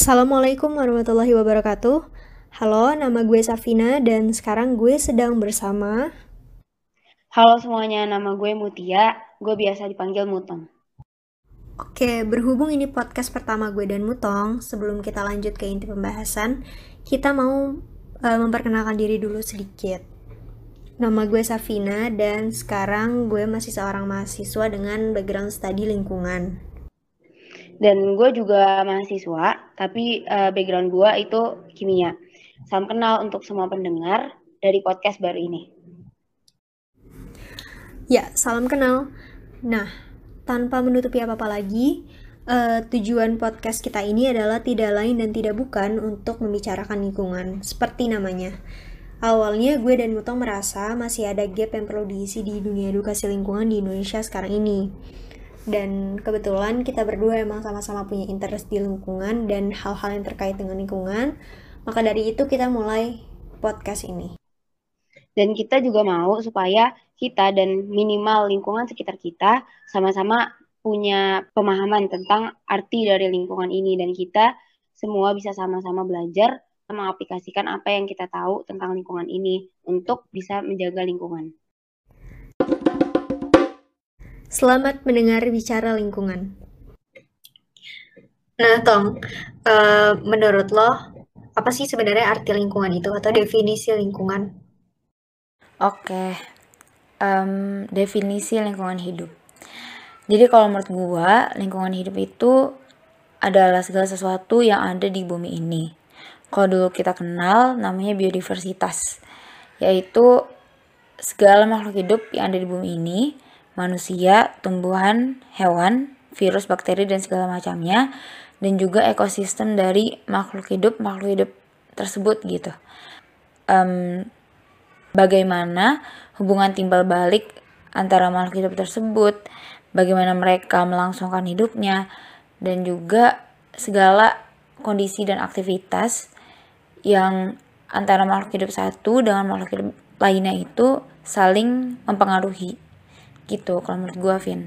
Assalamualaikum warahmatullahi wabarakatuh. Halo, nama gue Safina dan sekarang gue sedang bersama Halo semuanya, nama gue Mutia. Gue biasa dipanggil Mutong. Oke, berhubung ini podcast pertama gue dan Mutong, sebelum kita lanjut ke inti pembahasan, kita mau uh, memperkenalkan diri dulu sedikit. Nama gue Safina dan sekarang gue masih seorang mahasiswa dengan background studi lingkungan. Dan gue juga mahasiswa, tapi uh, background gue itu kimia. Salam kenal untuk semua pendengar dari podcast baru ini. Ya, salam kenal. Nah, tanpa menutupi apa-apa lagi, uh, tujuan podcast kita ini adalah tidak lain dan tidak bukan untuk membicarakan lingkungan, seperti namanya. Awalnya gue dan Mutong merasa masih ada gap yang perlu diisi di dunia edukasi lingkungan di Indonesia sekarang ini dan kebetulan kita berdua emang sama-sama punya interest di lingkungan dan hal-hal yang terkait dengan lingkungan. Maka dari itu kita mulai podcast ini. Dan kita juga mau supaya kita dan minimal lingkungan sekitar kita sama-sama punya pemahaman tentang arti dari lingkungan ini. Dan kita semua bisa sama-sama belajar mengaplikasikan apa yang kita tahu tentang lingkungan ini untuk bisa menjaga lingkungan. Selamat mendengar bicara lingkungan. Nah, Tong, uh, menurut lo, apa sih sebenarnya arti lingkungan itu atau definisi lingkungan? Oke, um, definisi lingkungan hidup. Jadi kalau menurut gua, lingkungan hidup itu adalah segala sesuatu yang ada di bumi ini. Kalau dulu kita kenal, namanya biodiversitas, yaitu segala makhluk hidup yang ada di bumi ini manusia, tumbuhan, hewan, virus, bakteri, dan segala macamnya, dan juga ekosistem dari makhluk hidup, makhluk hidup tersebut gitu. Um, bagaimana hubungan timbal balik antara makhluk hidup tersebut, bagaimana mereka melangsungkan hidupnya, dan juga segala kondisi dan aktivitas yang antara makhluk hidup satu dengan makhluk hidup lainnya itu saling mempengaruhi gitu kalau menurut gue Vin.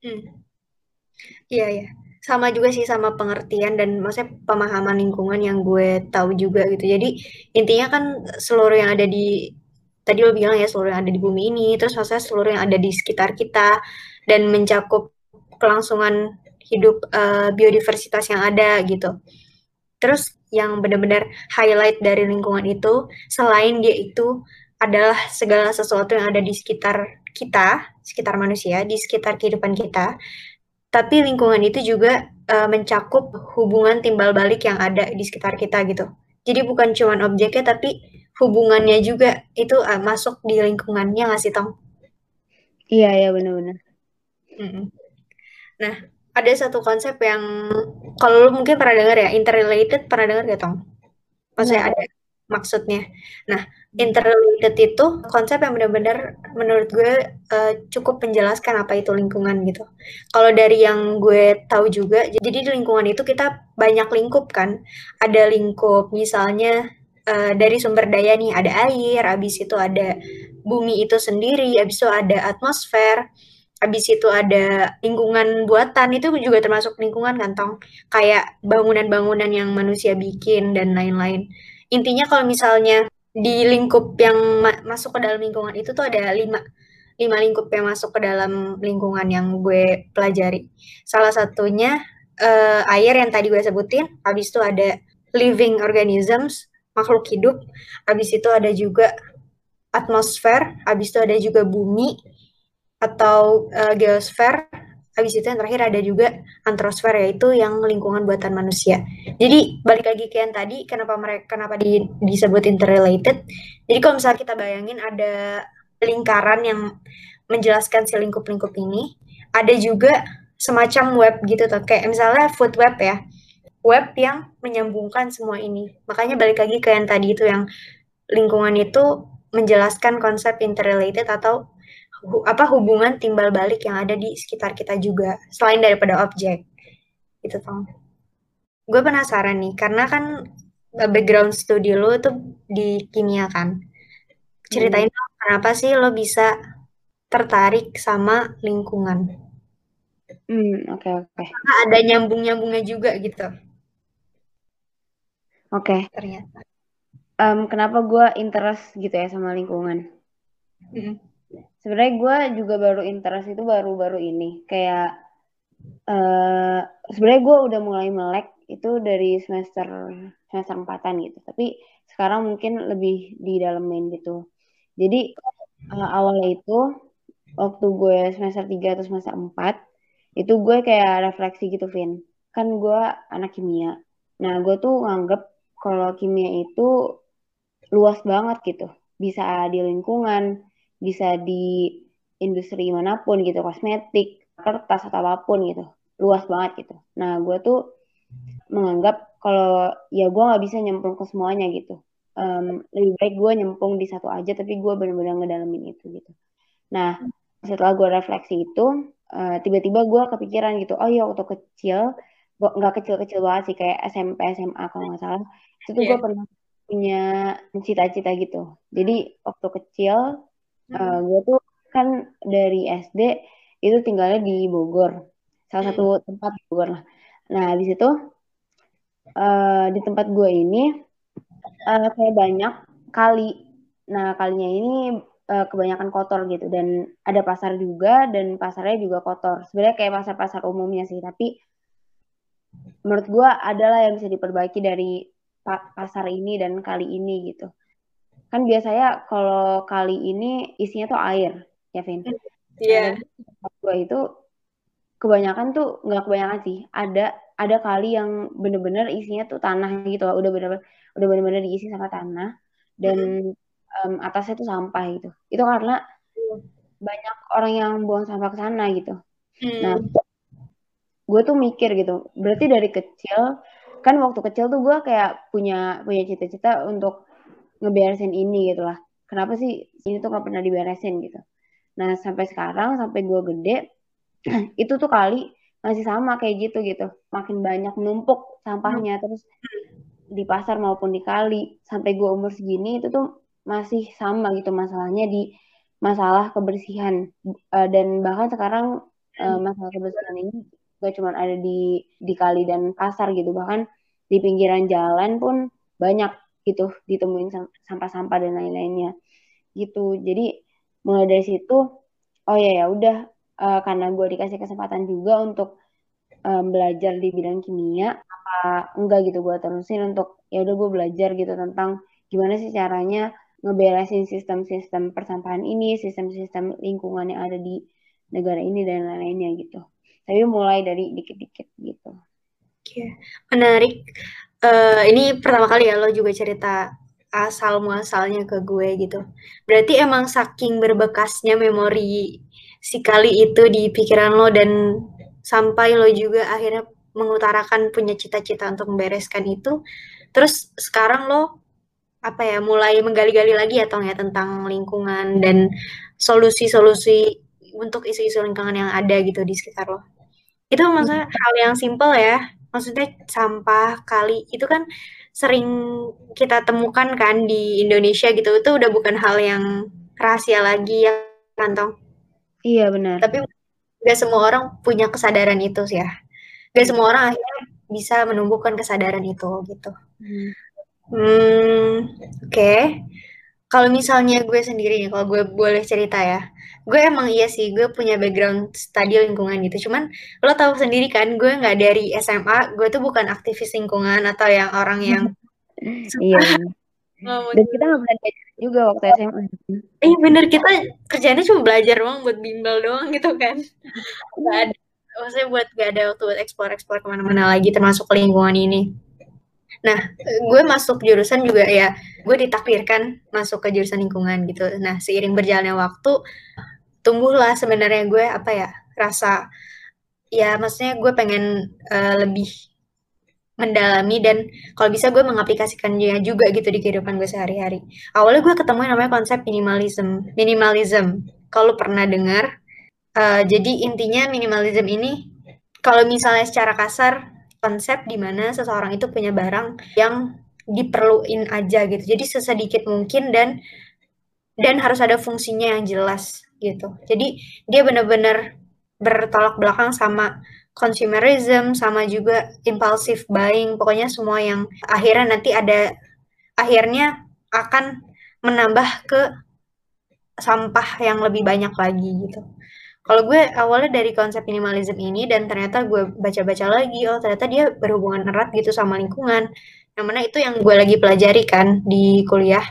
Hmm. iya ya sama juga sih sama pengertian dan maksudnya pemahaman lingkungan yang gue tahu juga gitu. Jadi intinya kan seluruh yang ada di tadi lo bilang ya seluruh yang ada di bumi ini terus maksudnya seluruh yang ada di sekitar kita dan mencakup kelangsungan hidup uh, biodiversitas yang ada gitu. Terus yang benar-benar highlight dari lingkungan itu selain dia itu adalah segala sesuatu yang ada di sekitar kita, sekitar manusia, di sekitar kehidupan kita, tapi lingkungan itu juga uh, mencakup hubungan timbal balik yang ada di sekitar kita gitu. Jadi bukan cuma objeknya, tapi hubungannya juga itu uh, masuk di lingkungannya nggak sih, Tong? Iya, iya benar-benar. Nah, ada satu konsep yang kalau lu mungkin pernah dengar ya, interrelated pernah dengar gak, Tong? Maksudnya ada maksudnya. Nah, interrelated itu konsep yang benar-benar menurut gue uh, cukup menjelaskan apa itu lingkungan gitu. Kalau dari yang gue tahu juga, jadi di lingkungan itu kita banyak lingkup kan. Ada lingkup misalnya uh, dari sumber daya nih, ada air, habis itu ada bumi itu sendiri, habis itu ada atmosfer, habis itu ada lingkungan buatan itu juga termasuk lingkungan kantong kayak bangunan-bangunan yang manusia bikin dan lain-lain. Intinya kalau misalnya di lingkup yang ma masuk ke dalam lingkungan itu tuh ada lima lima lingkup yang masuk ke dalam lingkungan yang gue pelajari. Salah satunya uh, air yang tadi gue sebutin, habis itu ada living organisms, makhluk hidup, habis itu ada juga atmosfer, habis itu ada juga bumi atau uh, geosfer, habis itu yang terakhir ada juga antrosfer yaitu yang lingkungan buatan manusia. Jadi balik lagi ke yang tadi kenapa mereka kenapa di, disebut interrelated. Jadi kalau misalnya kita bayangin ada lingkaran yang menjelaskan si lingkup-lingkup ini, ada juga semacam web gitu tuh kayak misalnya food web ya. Web yang menyambungkan semua ini. Makanya balik lagi ke yang tadi itu yang lingkungan itu menjelaskan konsep interrelated atau apa hubungan timbal balik yang ada di sekitar kita juga selain daripada objek itu tong gue penasaran nih karena kan background studi lo itu di kimia kan ceritain hmm. dong kenapa sih lo bisa tertarik sama lingkungan hmm oke okay, oke okay. ada nyambung nyambungnya juga gitu Oke. ternyata. Um, kenapa gue interest gitu ya sama lingkungan? Mhm. Sebenarnya gue juga baru interest itu baru-baru ini. Kayak eh sebenarnya gue udah mulai melek itu dari semester semester empatan gitu. Tapi sekarang mungkin lebih di dalemin gitu. Jadi uh, awalnya itu waktu gue semester 3 atau semester 4 itu gue kayak refleksi gitu Vin kan gue anak kimia nah gue tuh nganggep kalau kimia itu luas banget gitu bisa di lingkungan bisa di industri mana pun gitu kosmetik kertas atau apa pun gitu luas banget gitu nah gue tuh menganggap kalau ya gue nggak bisa nyemplung ke semuanya gitu um, lebih baik gue nyemplung di satu aja tapi gue benar-benar ngedalamin itu gitu nah setelah gue refleksi itu uh, tiba-tiba gue kepikiran gitu oh iya waktu kecil nggak kecil-kecil banget sih kayak SMP SMA kalau nggak salah itu tuh yeah. gue iya. pernah punya cita-cita gitu jadi waktu kecil uh, hmm. gue tuh kan dari SD itu tinggalnya di Bogor. Salah satu tempat di Bogor lah. Nah di situ uh, di tempat gue ini uh, kayak banyak kali. Nah kalinya ini uh, kebanyakan kotor gitu. Dan ada pasar juga dan pasarnya juga kotor. Sebenarnya kayak pasar-pasar umumnya sih tapi menurut gue adalah yang bisa diperbaiki dari pa pasar ini dan kali ini gitu kan biasanya kalau kali ini isinya tuh air ya Vin iya yeah. gue itu kebanyakan tuh nggak kebanyakan sih ada ada kali yang bener-bener isinya tuh tanah gitu loh udah bener-bener udah bener-bener diisi sama tanah dan mm -hmm um, atasnya itu sampah gitu. Itu karena banyak orang yang buang sampah ke sana gitu. Hmm. Nah, gue tuh mikir gitu. Berarti dari kecil kan waktu kecil tuh gue kayak punya punya cita-cita untuk ngeberesin ini gitu lah. Kenapa sih ini tuh gak pernah diberesin gitu. Nah sampai sekarang sampai gue gede itu tuh kali masih sama kayak gitu gitu. Makin banyak menumpuk sampahnya terus di pasar maupun di kali sampai gue umur segini itu tuh masih sama gitu masalahnya di masalah kebersihan uh, dan bahkan sekarang uh, masalah kebersihan ini gak cuma ada di di kali dan pasar gitu bahkan di pinggiran jalan pun banyak gitu ditemuin sampah-sampah dan lain-lainnya gitu jadi mulai dari situ oh ya ya udah uh, karena gue dikasih kesempatan juga untuk um, belajar di bidang kimia apa enggak gitu gue terusin untuk ya udah gue belajar gitu tentang gimana sih caranya ngeberesin sistem-sistem persampahan ini, sistem-sistem lingkungan yang ada di negara ini dan lain-lainnya gitu. Tapi mulai dari dikit-dikit gitu. Oke, menarik. Uh, ini pertama kali ya lo juga cerita asal muasalnya ke gue gitu. Berarti emang saking berbekasnya memori si kali itu di pikiran lo dan sampai lo juga akhirnya mengutarakan punya cita-cita untuk membereskan itu. Terus sekarang lo apa ya mulai menggali-gali lagi ya Tong ya tentang lingkungan dan solusi-solusi untuk isu-isu lingkungan yang ada gitu di sekitar lo. Itu maksudnya hal yang simple ya. Maksudnya sampah kali itu kan sering kita temukan kan di Indonesia gitu. Itu udah bukan hal yang rahasia lagi ya kan Tong? Iya benar. Tapi gak semua orang punya kesadaran itu sih ya. Gak semua orang akhirnya bisa menumbuhkan kesadaran itu gitu. Hmm. Hmm, oke. Kalau misalnya gue sendiri nih, kalau gue boleh cerita ya, gue emang iya sih, gue punya background studi lingkungan gitu. Cuman lo tahu sendiri kan, gue nggak dari SMA, gue tuh bukan aktivis lingkungan atau yang orang yang Iya. Dan kita nggak belajar juga waktu SMA. Iya bener, kita kerjanya cuma belajar doang buat bimbel doang gitu kan. Gak ada, maksudnya buat gak ada waktu buat eksplor-eksplor ke mana-mana lagi, termasuk ke lingkungan ini. Nah, gue masuk jurusan juga ya, gue ditakdirkan masuk ke jurusan lingkungan gitu. Nah, seiring berjalannya waktu, tumbuhlah sebenarnya gue apa ya, rasa ya maksudnya gue pengen uh, lebih mendalami dan kalau bisa gue mengaplikasikannya juga gitu di kehidupan gue sehari-hari. Awalnya gue ketemu yang namanya konsep minimalism. Minimalism, kalau pernah dengar, uh, jadi intinya minimalism ini kalau misalnya secara kasar konsep di mana seseorang itu punya barang yang diperluin aja gitu. Jadi sesedikit mungkin dan dan harus ada fungsinya yang jelas gitu. Jadi dia benar-benar bertolak belakang sama consumerism sama juga impulsive buying pokoknya semua yang akhirnya nanti ada akhirnya akan menambah ke sampah yang lebih banyak lagi gitu. Kalau gue awalnya dari konsep minimalism ini dan ternyata gue baca-baca lagi, oh ternyata dia berhubungan erat gitu sama lingkungan. Yang mana itu yang gue lagi pelajari kan di kuliah.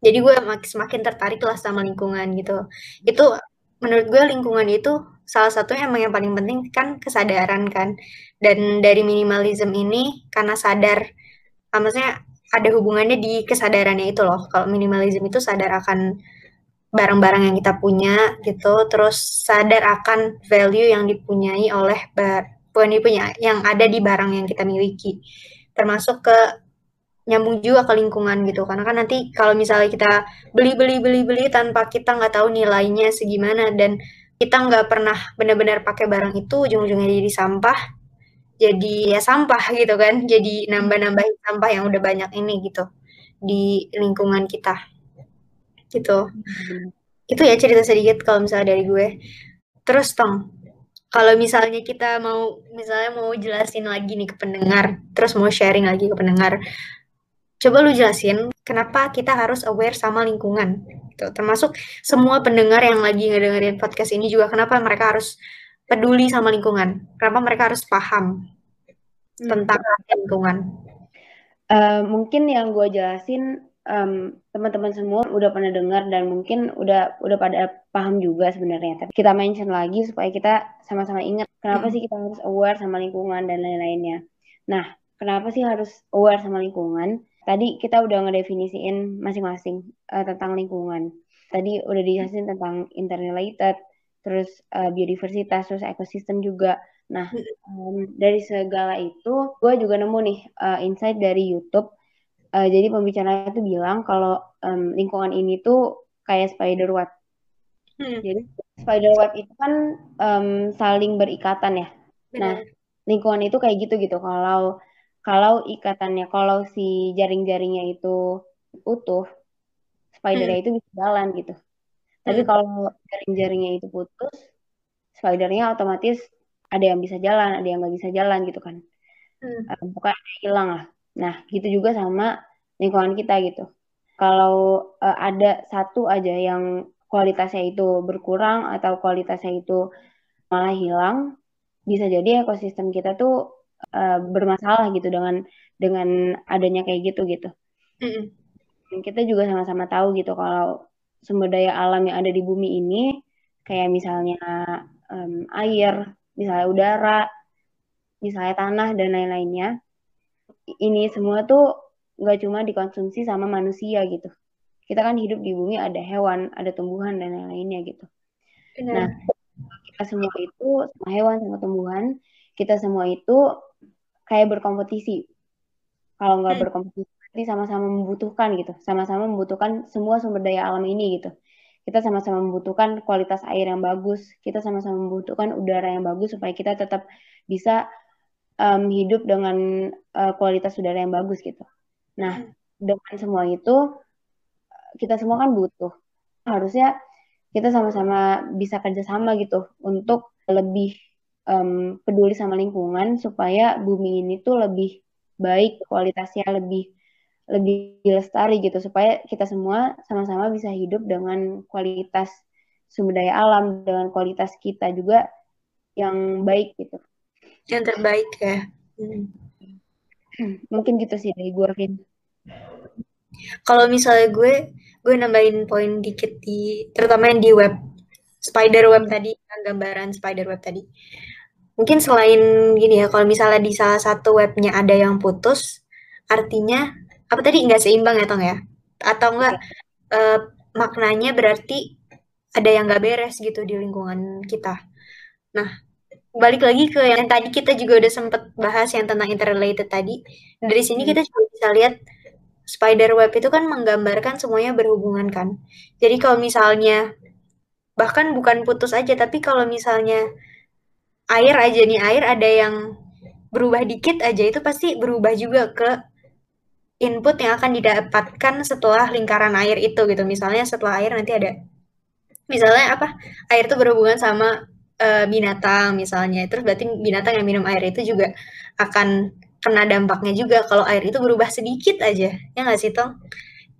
Jadi gue semakin tertarik lah sama lingkungan gitu. Itu menurut gue lingkungan itu salah satu emang yang paling penting kan kesadaran kan. Dan dari minimalism ini karena sadar, ah, maksudnya ada hubungannya di kesadarannya itu loh. Kalau minimalism itu sadar akan barang-barang yang kita punya gitu, terus sadar akan value yang dipunyai oleh bukan dipunya yang ada di barang yang kita miliki. Termasuk ke nyambung juga ke lingkungan gitu. Karena kan nanti kalau misalnya kita beli beli beli beli tanpa kita nggak tahu nilainya segimana dan kita nggak pernah benar-benar pakai barang itu ujung-ujungnya jadi sampah jadi ya sampah gitu kan. Jadi nambah-nambahin sampah yang udah banyak ini gitu di lingkungan kita. Gitu. Itu ya cerita sedikit kalau misalnya dari gue. Terus tong kalau misalnya kita mau misalnya mau jelasin lagi nih ke pendengar terus mau sharing lagi ke pendengar Coba lu jelasin kenapa kita harus aware sama lingkungan. Gitu. Termasuk semua pendengar yang lagi ngedengerin podcast ini juga kenapa mereka harus peduli sama lingkungan. Kenapa mereka harus paham hmm. tentang lingkungan. Uh, mungkin yang gue jelasin um, teman-teman semua udah pernah dengar dan mungkin udah udah pada paham juga sebenarnya. Tapi kita mention lagi supaya kita sama-sama ingat kenapa hmm. sih kita harus aware sama lingkungan dan lain-lainnya. Nah, kenapa sih harus aware sama lingkungan? Tadi kita udah ngedefinisiin masing-masing uh, tentang lingkungan. Tadi udah dijelasin tentang interrelated, terus uh, biodiversitas, terus ekosistem juga. Nah, um, dari segala itu, gue juga nemu nih uh, insight dari YouTube. Uh, jadi pembicara itu bilang kalau um, lingkungan ini tuh kayak spider web. Hmm. Jadi spider web itu kan um, saling berikatan ya. Benar. Nah, lingkungan itu kayak gitu gitu. Kalau kalau ikatannya kalau si jaring-jaringnya itu utuh spidernya hmm. itu bisa jalan gitu tapi hmm. kalau jaring-jaringnya itu putus spidernya otomatis ada yang bisa jalan ada yang nggak bisa jalan gitu kan hmm. um, pokoknya hilang lah nah gitu juga sama lingkungan kita gitu kalau uh, ada satu aja yang kualitasnya itu berkurang atau kualitasnya itu malah hilang bisa jadi ekosistem kita tuh uh, bermasalah gitu dengan dengan adanya kayak gitu gitu. Mm-hmm. Kita juga sama-sama tahu gitu kalau sumber daya alam yang ada di bumi ini kayak misalnya um, air, misalnya udara, misalnya tanah dan lain-lainnya. Ini semua tuh nggak cuma dikonsumsi sama manusia gitu. Kita kan hidup di bumi ada hewan, ada tumbuhan dan lain-lainnya gitu. Benar. Nah, kita semua itu sama hewan sama tumbuhan, kita semua itu kayak berkompetisi. Kalau nggak hmm. berkompetisi, berarti sama-sama membutuhkan gitu, sama-sama membutuhkan semua sumber daya alam ini gitu. Kita sama-sama membutuhkan kualitas air yang bagus, kita sama-sama membutuhkan udara yang bagus supaya kita tetap bisa um, hidup dengan uh, kualitas udara yang bagus gitu. Nah, hmm. dengan semua itu kita semua kan butuh. Harusnya kita sama-sama bisa kerjasama gitu untuk lebih um, peduli sama lingkungan supaya bumi ini tuh lebih baik kualitasnya lebih lebih lestari gitu. Supaya kita semua sama-sama bisa hidup dengan kualitas sumber daya alam dengan kualitas kita juga yang baik gitu. Yang terbaik ya? Hmm. mungkin gitu sih dari gue Vin. Kalau misalnya gue gue nambahin poin dikit di terutama yang di web spider web tadi gambaran spider web tadi Mungkin selain gini ya, kalau misalnya di salah satu webnya ada yang putus, artinya apa tadi nggak seimbang ya Tong ya? Atau enggak uh, maknanya berarti ada yang nggak beres gitu di lingkungan kita. Nah, balik lagi ke yang tadi kita juga udah sempet bahas yang tentang interrelated tadi. Dari sini kita juga bisa lihat spider web itu kan menggambarkan semuanya berhubungan kan. Jadi kalau misalnya bahkan bukan putus aja, tapi kalau misalnya air aja nih air ada yang berubah dikit aja itu pasti berubah juga ke input yang akan didapatkan setelah lingkaran air itu gitu misalnya setelah air nanti ada misalnya apa air itu berhubungan sama uh, binatang misalnya, terus berarti binatang yang minum air itu juga akan kena dampaknya juga kalau air itu berubah sedikit aja, ya nggak sih, Tong?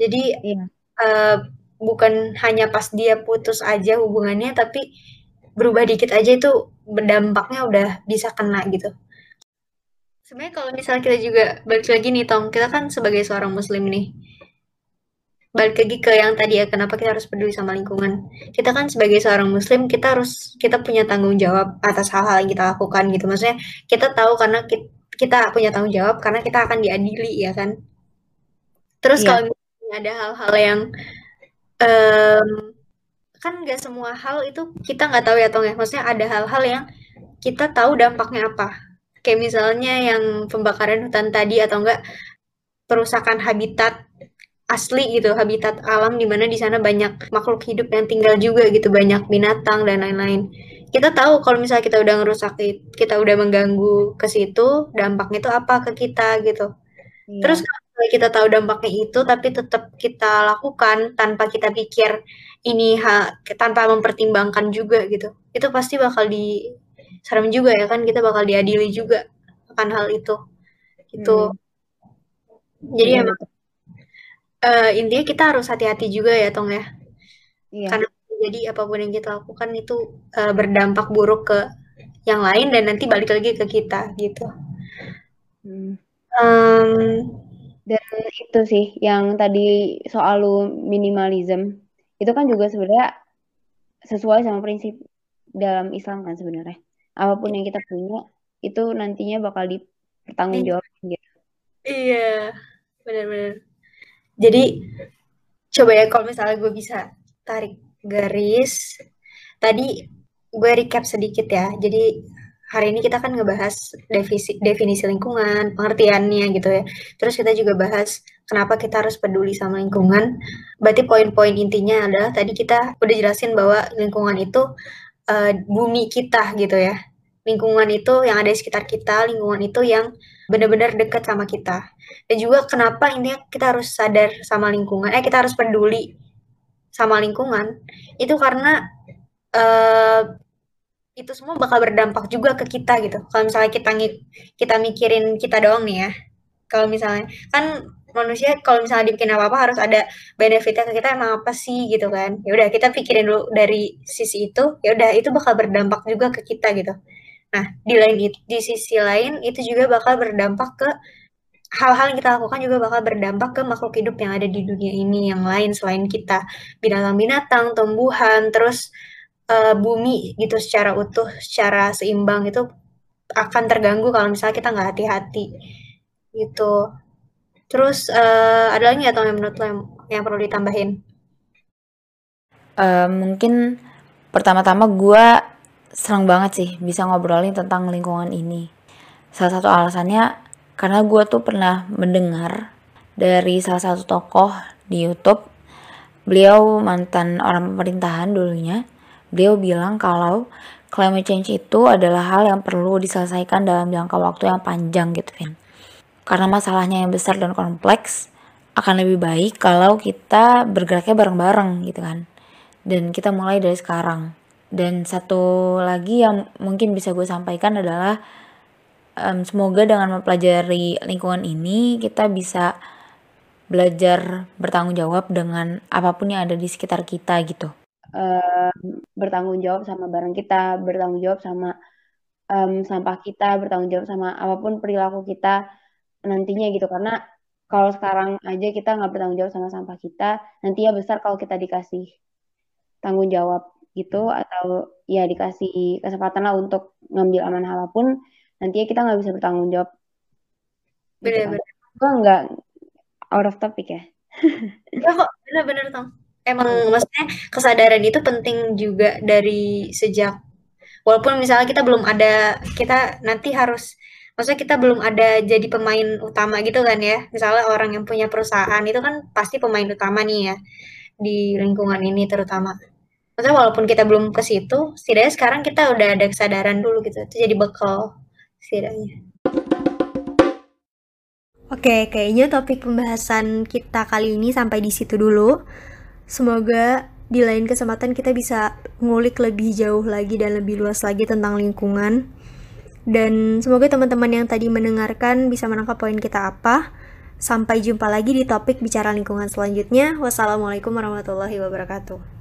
Jadi, Iya. uh, bukan hanya pas dia putus aja hubungannya, tapi berubah dikit aja itu berdampaknya udah bisa kena gitu. Sebenarnya kalau misalnya kita juga balik lagi nih, Tong, kita kan sebagai seorang muslim nih, balik lagi ke yang tadi ya, kenapa kita harus peduli sama lingkungan. Kita kan sebagai seorang muslim, kita harus kita punya tanggung jawab atas hal-hal yang kita lakukan gitu. Maksudnya kita tahu karena kita, kita punya tanggung jawab karena kita akan diadili ya kan. Terus Iya. kalau misalnya ada hal-hal yang um, kan nggak semua hal itu kita nggak tahu ya Tong ya. Maksudnya ada hal-hal yang kita tahu dampaknya apa. Kayak misalnya yang pembakaran hutan tadi atau enggak perusakan habitat asli gitu, habitat alam di mana di sana banyak makhluk hidup yang tinggal juga gitu, banyak binatang dan lain-lain. Kita tahu kalau misalnya kita udah ngerusak kita udah mengganggu ke situ, dampaknya itu apa ke kita gitu. Iya. Terus kalau kita tahu dampaknya itu tapi tetap kita lakukan tanpa kita pikir ini ha, tanpa mempertimbangkan juga gitu. Itu pasti bakal di serem juga ya kan kita bakal diadili juga akan hal itu. Gitu. Hmm. Jadi Iya, emang uh, intinya kita harus hati-hati juga ya Tong ya. Iya. Karena jadi apa pun yang kita lakukan itu uh, berdampak buruk ke yang lain dan nanti balik lagi ke kita gitu. Hmm. Um, Dan itu sih yang tadi soal lu minimalism itu kan juga sebenarnya sesuai sama prinsip dalam Islam kan sebenarnya. Apa pun yang kita punya itu nantinya bakal dipertanggungjawabkan gitu. Iya, benar-benar. Jadi coba ya kalau misalnya gue bisa tarik garis, tadi gue recap sedikit ya. Jadi hari ini kita kan ngebahas definisi, definisi lingkungan, pengertiannya gitu ya. Terus kita juga bahas kenapa kita harus peduli sama lingkungan. Berarti poin-poin intinya adalah tadi kita udah jelasin bahwa lingkungan itu uh, bumi kita gitu ya. Lingkungan itu yang ada di sekitar kita, lingkungan itu yang benar-benar dekat sama kita. Dan juga kenapa intinya kita harus sadar sama lingkungan, eh kita harus peduli sama lingkungan. Itu karena uh, itu semua bakal berdampak juga ke kita gitu. Kalau misalnya kita kita mikirin kita doang nih ya. Kalau misalnya kan manusia kalau misalnya dibikin apa-apa harus ada benefitnya ke kita emang apa sih gitu kan. Ya udah kita pikirin dulu dari sisi itu, ya udah itu bakal berdampak juga ke kita gitu. Nah, di lain di sisi lain itu juga bakal berdampak ke hal-hal yang kita lakukan juga bakal berdampak ke makhluk hidup yang ada di dunia ini yang lain selain kita. Binatang-binatang, tumbuhan, terus uh, bumi gitu secara utuh, secara seimbang itu akan terganggu kalau misalnya kita nggak hati-hati gitu. Terus uh, ada lagi nggak yang menurut lo yang, yang perlu ditambahin? Uh, mungkin pertama-tama gue senang banget sih bisa ngobrolin tentang lingkungan ini. Salah satu alasannya karena gue tuh pernah mendengar dari salah satu tokoh di YouTube, beliau mantan orang pemerintahan dulunya, beliau bilang kalau climate change itu adalah hal yang perlu diselesaikan dalam jangka waktu yang panjang gitu kan. Karena masalahnya yang besar dan kompleks, akan lebih baik kalau kita bergeraknya bareng-bareng gitu kan. Dan kita mulai dari sekarang. Dan satu lagi yang mungkin bisa gue sampaikan adalah um, semoga dengan mempelajari lingkungan ini kita bisa belajar bertanggung jawab dengan apa pun yang ada di sekitar kita gitu. Uh, bertanggung jawab sama barang kita, bertanggung jawab sama um, sampah kita, bertanggung jawab sama apa pun perilaku kita nantinya gitu. Karena kalau sekarang aja kita nggak bertanggung jawab sama sampah kita, nantinya besar kalau kita dikasih tanggung jawab gitu atau ya dikasih kesempatan lah untuk ngambil aman apa pun nantinya kita nggak bisa bertanggung jawab. Bener-bener gitu kan. gue nggak out of topic ya. Ya kok bener-bener tong emang maksudnya kesadaran itu penting juga dari sejak walaupun misalnya kita belum ada kita nanti harus maksudnya kita belum ada jadi pemain utama gitu kan ya. Misalnya orang yang punya perusahaan itu kan pasti pemain utama nih ya di lingkungan ini terutama. Maksudnya walaupun kita belum ke situ setidaknya sekarang kita udah ada kesadaran dulu gitu. Itu jadi bekal setidaknya. Oke, kayaknya topik pembahasan kita kali ini sampai di situ dulu. Semoga di lain kesempatan kita bisa ngulik lebih jauh lagi dan lebih luas lagi tentang lingkungan. Dan semoga teman-teman yang tadi mendengarkan bisa menangkap poin kita apa. Sampai jumpa lagi di topik bicara lingkungan selanjutnya. Wassalamualaikum warahmatullahi wabarakatuh.